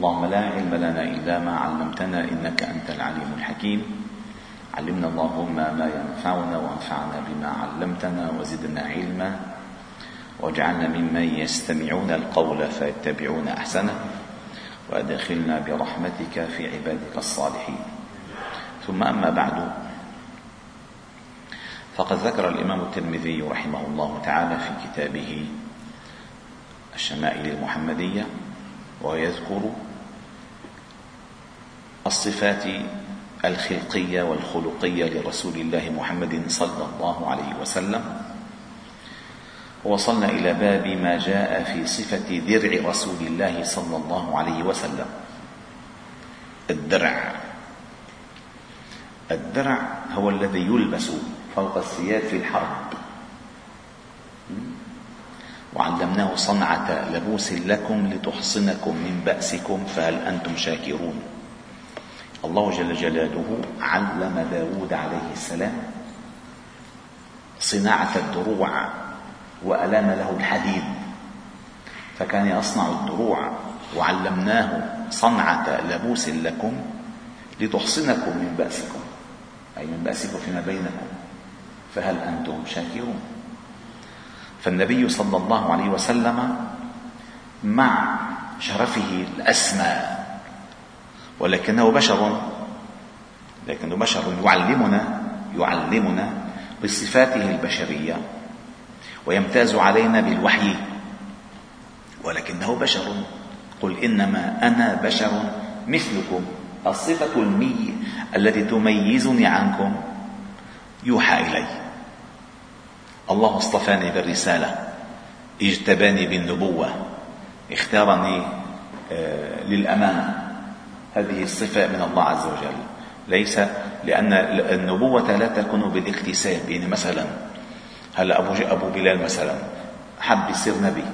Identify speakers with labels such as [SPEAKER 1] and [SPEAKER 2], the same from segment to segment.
[SPEAKER 1] اللهم لا علم لنا إلا ما علمتنا إنك أنت العليم الحكيم. علمنا اللهم ما ينفعنا وانفعنا بما علمتنا وزدنا علما. واجعلنا ممن يستمعون القول فيتبعون أحسنه. وأدخلنا برحمتك في عبادك الصالحين. ثم أما بعد فقد ذكر الإمام الترمذي رحمه الله تعالى في كتابه الشمائل المحمدية ويذكر الصفات الخلقية والخلقية لرسول الله محمد صلى الله عليه وسلم. ووصلنا إلى باب ما جاء في صفة درع رسول الله صلى الله عليه وسلم. الدرع. الدرع هو الذي يلبس فوق الثياب في الحرب. وعلمناه صنعة لبوس لكم لتحصنكم من بأسكم فهل أنتم شاكرون؟ الله جل جلاله علم داود عليه السلام صناعة الدروع وألام له الحديد فكان يصنع الدروع وعلمناه صنعة لبوس لكم لتحصنكم من بأسكم أي من بأسكم فيما بينكم فهل أنتم شاكرون؟ فالنبي صلى الله عليه وسلم مع شرفه الأسمى ولكنه بشر. لكنه بشر. يعلمنا يعلمنا بصفاته البشرية ويمتاز علينا بالوحي. ولكنه بشر. قل إنما أنا بشر مثلكم. الصفة المي التي تميزني عنكم. يوحى إلي. الله اصطفاني بالرسالة. اجتباني بالنبوة. اختارني آه، للأمانة هذه الصفة من الله عز وجل. ليس لأن النبوة لا تكون بالاكتساب يعني مثلا هلا أبو أبو بلال مثلا حب يصير نبي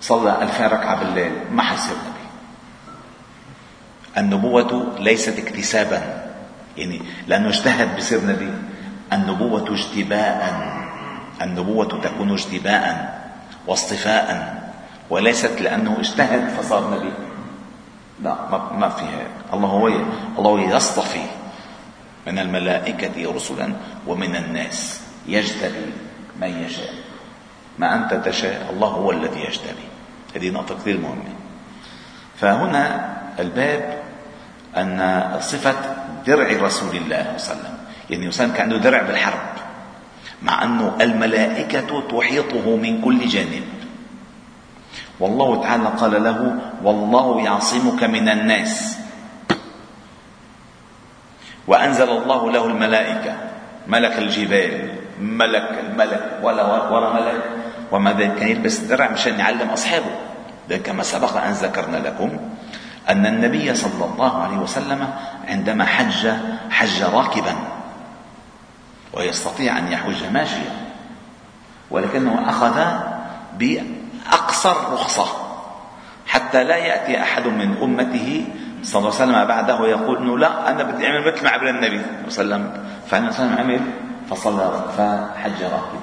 [SPEAKER 1] صلى ألفين ركعة بالليل ما حيصير نبي. النبوة ليست اكتسابا يعني لأنه اجتهد بصير نبي. النبوة اجتباء النبوة تكون اجتباء واصطفاء وليست لأنه اجتهد فصار نبي. لا ما فيها الله هو الله يصطفي من الملائكة رسلا ومن الناس. يجتبي من يشاء. ما أنت تشاء الله هو الذي يجتبي. هذه نقطة كثير مهمة. فهنا الباب أن صفة درع رسول الله صلى الله عليه وسلم. يعني وسلم كان درع بالحرب مع أنه الملائكة تحيطه من كل جانب. والله تعالى قال له والله يعصمك من الناس. وأنزل الله له الملائكة ملك الجبال ملك الملك ولا ورا ملك. وما ذلك كان يلبس درع مشان يعلم أصحابه. كما سبق أن ذكرنا لكم أن النبي صلى الله عليه وسلم عندما حج حج راكبا ويستطيع أن يحج ماشيا ولكنه أخذ بأقصر رخصة. حتى لا يأتي أحد من أمته صلى الله عليه وسلم بعده يقول إنه لا أنا بدي أعمل مثل ما عمل النبي صلى الله عليه وسلم. فالنبي صلى الله عليه وسلم عمل فصلى فحج راكب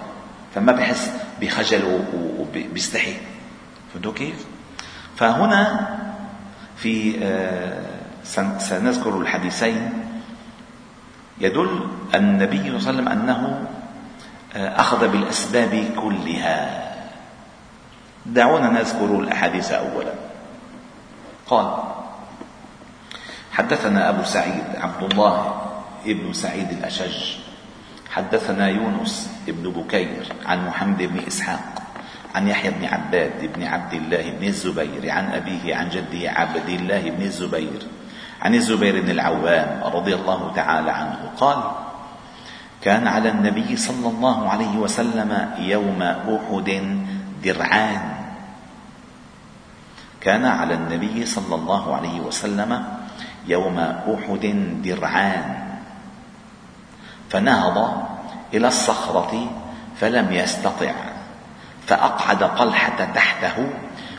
[SPEAKER 1] فما بحس بخجل وبيستحي فهمتوا كيف؟ فهنا في آه، سنذكر الحديثين يدل النبي صلى الله عليه وسلم أنه آه، أخذ بالأسباب كلها. دعونا نذكر الأحاديث اولا. قال حدثنا أبو سعيد عبد الله ابن سعيد الأشج. حدثنا يونس ابن بكير عن محمد بن إسحاق عن يحيى بن عباد بن عبد الله بن الزبير عن أبيه عن جده عبد الله بن الزبير عن الزبير بن العوام رضي الله تعالى عنه قال كان على النبي صلى الله عليه وسلم يوم أحد درعان كان على النبي صلى الله عليه وسلم يوم أحد درعان. فنهض إلى الصخرة فلم يستطع فأقعد طلحه تحته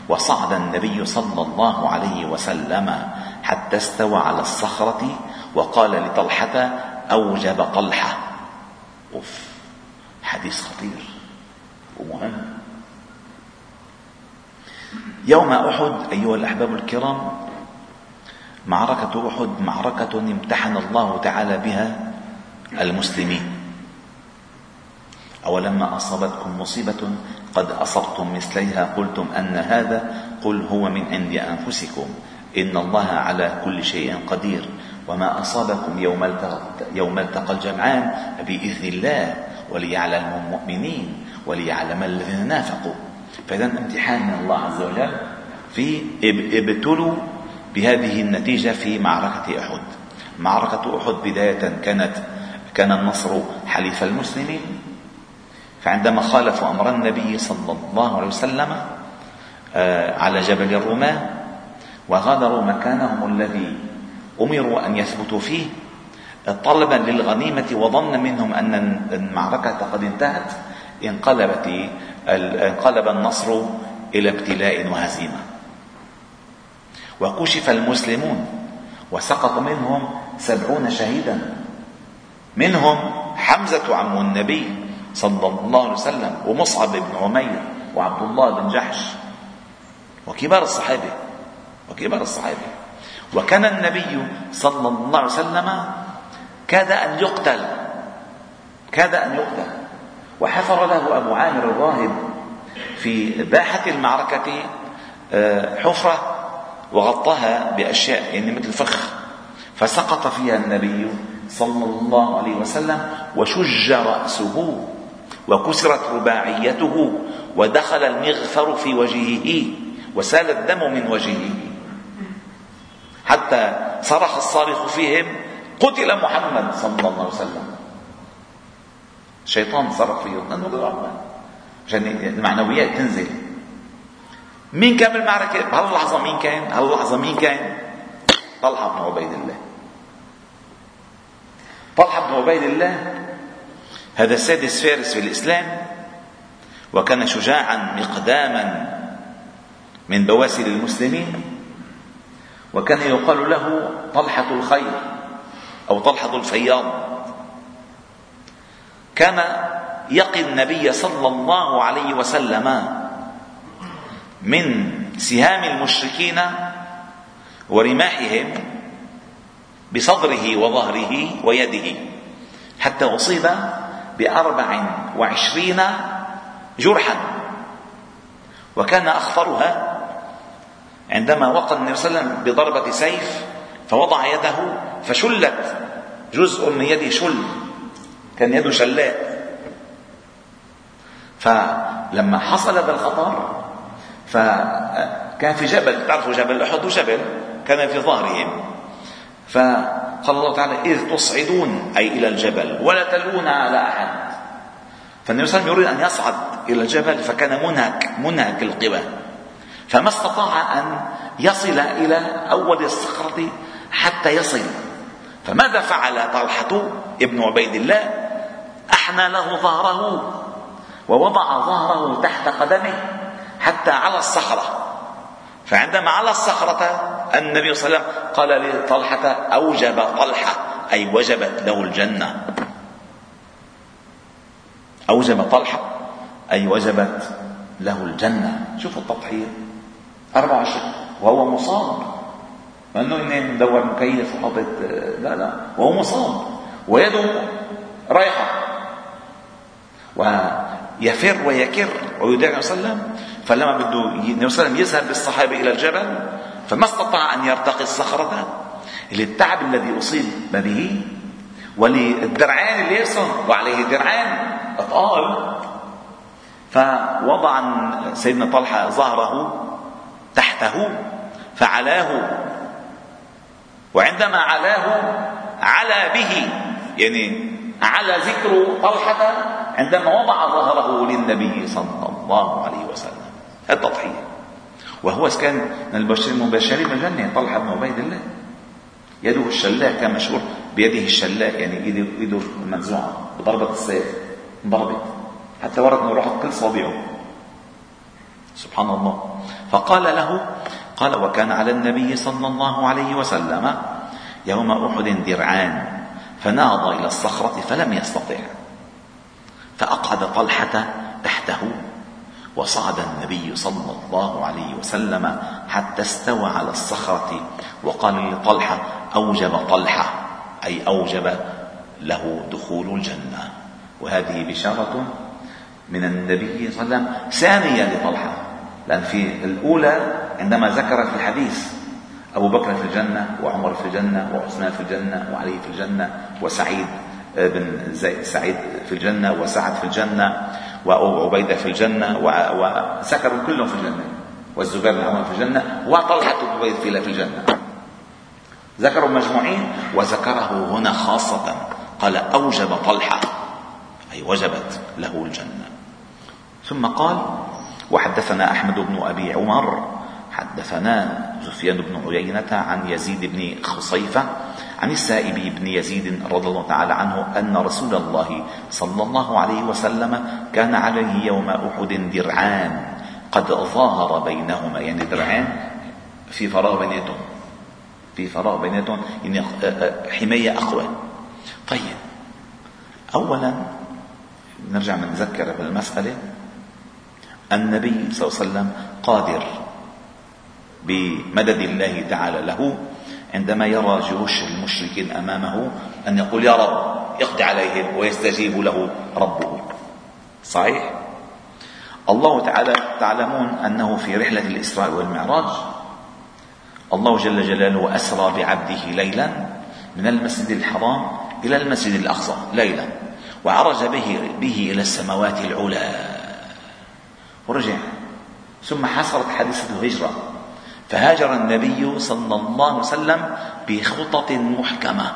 [SPEAKER 1] وصعد النبي صلى الله عليه وسلم حتى استوى على الصخرة وقال لطلحة أوجب طلحه أوف حديث خطير ومهم. يوم أحد أيها الأحباب الكرام معركة أحد معركة امتحن الله تعالى بها المسلمين. أولما أصابتكم مصيبة قد أصبتم مثليها قلتم أن هذا قل هو من عند أنفسكم. إن الله على كل شيء قدير. وما أصابكم يوم التقى, يوم التقى الجمعان بإذن الله وليعلم المؤمنين وليعلم الذين نافقوا. فإذا امتحان من الله عز وجل في إبتلوا بهذه النتيجة في معركة أحد. معركة أحد بداية كانت كان النصر حليف المسلمين. فعندما خالفوا أمر النبي صلى الله عليه وسلم آه، على جبل الرماة وغادروا مكانهم الذي أمروا أن يثبتوا فيه طلبا للغنيمة وظن منهم أن المعركة قد انتهت انقلبت انقلب النصر إلى ابتلاء وهزيمة. وكشف المسلمون وسقط منهم سبعون شهيدا. منهم حمزة عم النبي صلى الله عليه وسلم ومصعب بن عمير وعبد الله بن جحش وكبار الصحابة وكبار الصحابة. وكان النبي صلى الله عليه وسلم كاد أن يقتل كاد أن يقتل. وحفر له أبو عامر الراهب في باحة المعركة آه، حفرة وغطاها بأشياء يعني مثل فخ فسقط فيها النبي صلى الله عليه وسلم وشج رأسه وكسرت رباعيته ودخل المغفر في وجهه وسال الدم من وجهه. حتى صرخ الصارخ فيهم قتل محمد صلى الله عليه وسلم. الشيطان صرخ فيهم لأنه عشان المعنويات تنزل مين كان بالمعركة؟ بهاللحظة مين كان؟ هاللحظة مين كان؟ طلحة بن عبيد الله طلحة بن عبيد الله هذا سادس فارس في الإسلام وكان شجاعا مقداما من بواسل المسلمين وكان يقال له طلحة الخير أو طلحة الفياض كان يقي النبي صلى الله عليه وسلم من سهام المشركين ورماحهم بصدره وظهره ويده حتى أصيب بأربع وعشرين جرحا. وكان أخطرها عندما وقع النبي صلى الله عليه وسلم بضربة سيف فوضع يده فشلت جزء من يده شل. كان يده شلاء. فلما حصل هذا الخطر فكان في جبل تعرفوا جبل أحد؟ جبل كان في ظهرهم. فقال الله تعالى إذ تصعدون أي إلى الجبل ولا تلوون على أحد. فالنبي صلى الله عليه وسلم يريد أن يصعد إلى الجبل فكان منهك منهك القوى. فما استطاع أن يصل إلى أول الصخرة حتى يصل. فماذا فعل طلحة ابن عبيد الله؟ احنى له ظهره ووضع ظهره تحت قدمه حتى على الصخرة. فعندما على الصخرة النبي صلى الله عليه وسلم قال لطلحة أوجب طلحة أي وجبت له الجنة. أوجب طلحة أي وجبت له الجنة. شوفوا التضحية 24 وهو مصاب. ما إنه اني مدور مكيف وحاطط لا لا. وهو مصاب. ويده رايحة. ويفر ويكر ويدعي صلى الله عليه وسلم فلما بده النبي صلى الله عليه وسلم يذهب بالصحابة إلى الجبل فما استطاع أن يرتقي الصخرة. للتعب الذي أصيب به وللدرعان اللي يصن وعليه درعان اثقال فوضع سيدنا طلحة ظهره تحته فعلاه. وعندما علاه علا به يعني على ذكر طلحة عندما وضع ظهره للنبي صلى الله عليه وسلم. التضحية. وهو كان من المبشرين بالجنة طلحة بن عبيد الله. يده الشلاء كان مشهور بيده الشلاء يعني إيده إيده المنزوعة بضربة السيف. انضربت. حتى ورد إنه راحت كل صابعه سبحان الله. فقال له قال وكان على النبي صلى الله عليه وسلم يوم أحد درعان فنهض إلى الصخرة فلم يستطع. فأقعد طلحة تحته وصعد النبي صلى الله عليه وسلم حتى استوى على الصخرة وقال لطلحة أوجب طلحة أي أوجب له دخول الجنة. وهذه بشارة من النبي صلى الله عليه وسلم. ثانية لطلحة لأن في الأولى عندما ذكر في الحديث أبو بكر في الجنة وعمر في الجنة وعثمان في الجنة وعلي في الجنة وسعيد بن سعيد في الجنة وسعد في الجنة وعبيدة في الجنة وذكروا كلهم في الجنة. والزبير بن في الجنة وطلحة بن عبيد في الجنة. ذكروا مجموعين وذكره هنا خاصة. قال أوجب طلحة. أي وجبت له الجنة. ثم قال وحدثنا أحمد بن أبي عمر حدثنا سفيان بن عيينة عن يزيد بن خصيفة عن السائب بن يزيد رضي الله تعالى عنه أن رسول الله صلى الله عليه وسلم كان عليه يوم أحد درعان. قد ظهر بينهما يعني درعان في فراغ بيناتهم. في فراغ بيناتهم يعني حماية أقوى. طيب أولا نرجع نذكر بالمسألة. النبي صلى الله عليه وسلم قادر بمدد الله تعالى له عندما يرى جيوش المشركين أمامه أن يقول يا رب اقضي عليهم ويستجيب له ربه. صحيح؟ الله تعالى تعلمون أنه في رحلة الإسراء والمعراج الله جل جلاله أسرى بعبده ليلا من المسجد الحرام إلى المسجد الأقصى ليلا وعرج به به إلى السماوات العلى ورجع. ثم حصلت حادثة الهجرة. فهاجر النبي صلى الله عليه وسلم بخطط محكمة.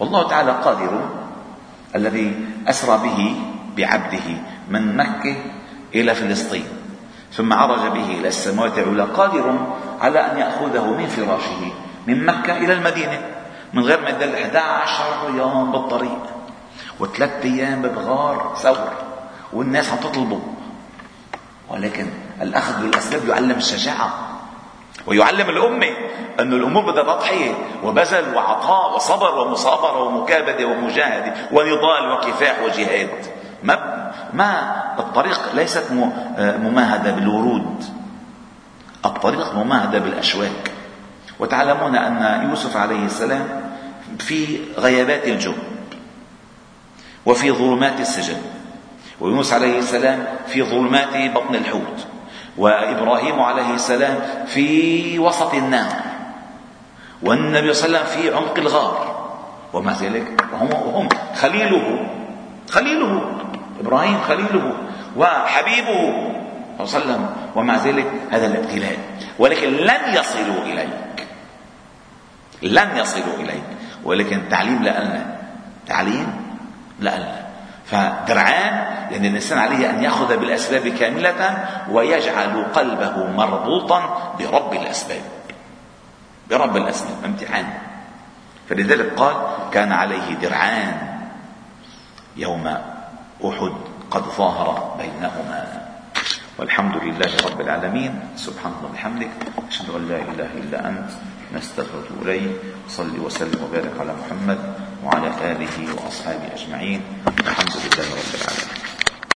[SPEAKER 1] والله تعالى قادر الذي أسرى به بعبده من مكة إلى فلسطين ثم عرج به إلى السماوات العلى قادر على أن يأخذه من فراشه من مكة إلى المدينة من غير ما يدل 11 يوم بالطريق وثلاث أيام بغار ثور والناس عم تطلبه. ولكن الأخذ بالاسباب يعلم الشجاعة. ويعلم الأمة أن الأمور بدها تضحية وبذل وعطاء وصبر ومصابرة ومكابدة ومجاهدة ونضال وكفاح وجهاد. ما ما الطريق ليست مماهدة بالورود. الطريق مماهدة بالأشواك. وتعلمون أن يوسف عليه السلام في غيابات الجب وفي ظلمات السجن. ويونس عليه السلام في ظلمات بطن الحوت. وإبراهيم عليه السلام في وسط النار. والنبي صلى الله عليه وسلم في عمق الغار. ومع ذلك؟ هم خليله. خليله. إبراهيم خليله. وحبيبه صلى الله عليه وسلم. ومع ذلك؟ هذا الابتلاء. ولكن لن يصلوا إليك. لن يصلوا إليك. ولكن تعليم لنا تعليم لنا فدرعان لأن الإنسان عليه أن يأخذ بالأسباب كاملة ويجعل قلبه مربوطا برب الأسباب. برب الأسباب امتحان. فلذلك قال كان عليه درعان يوم أحد قد ظاهر بينهما. والحمد لله رب العالمين. سبحانك وبحمدك. أشهد أن لا إله إلا أنت. نستغفر إليه صلي وسلم وبارك على محمد. وعلى آله وأصحابه أجمعين. الحمد لله رب العالمين.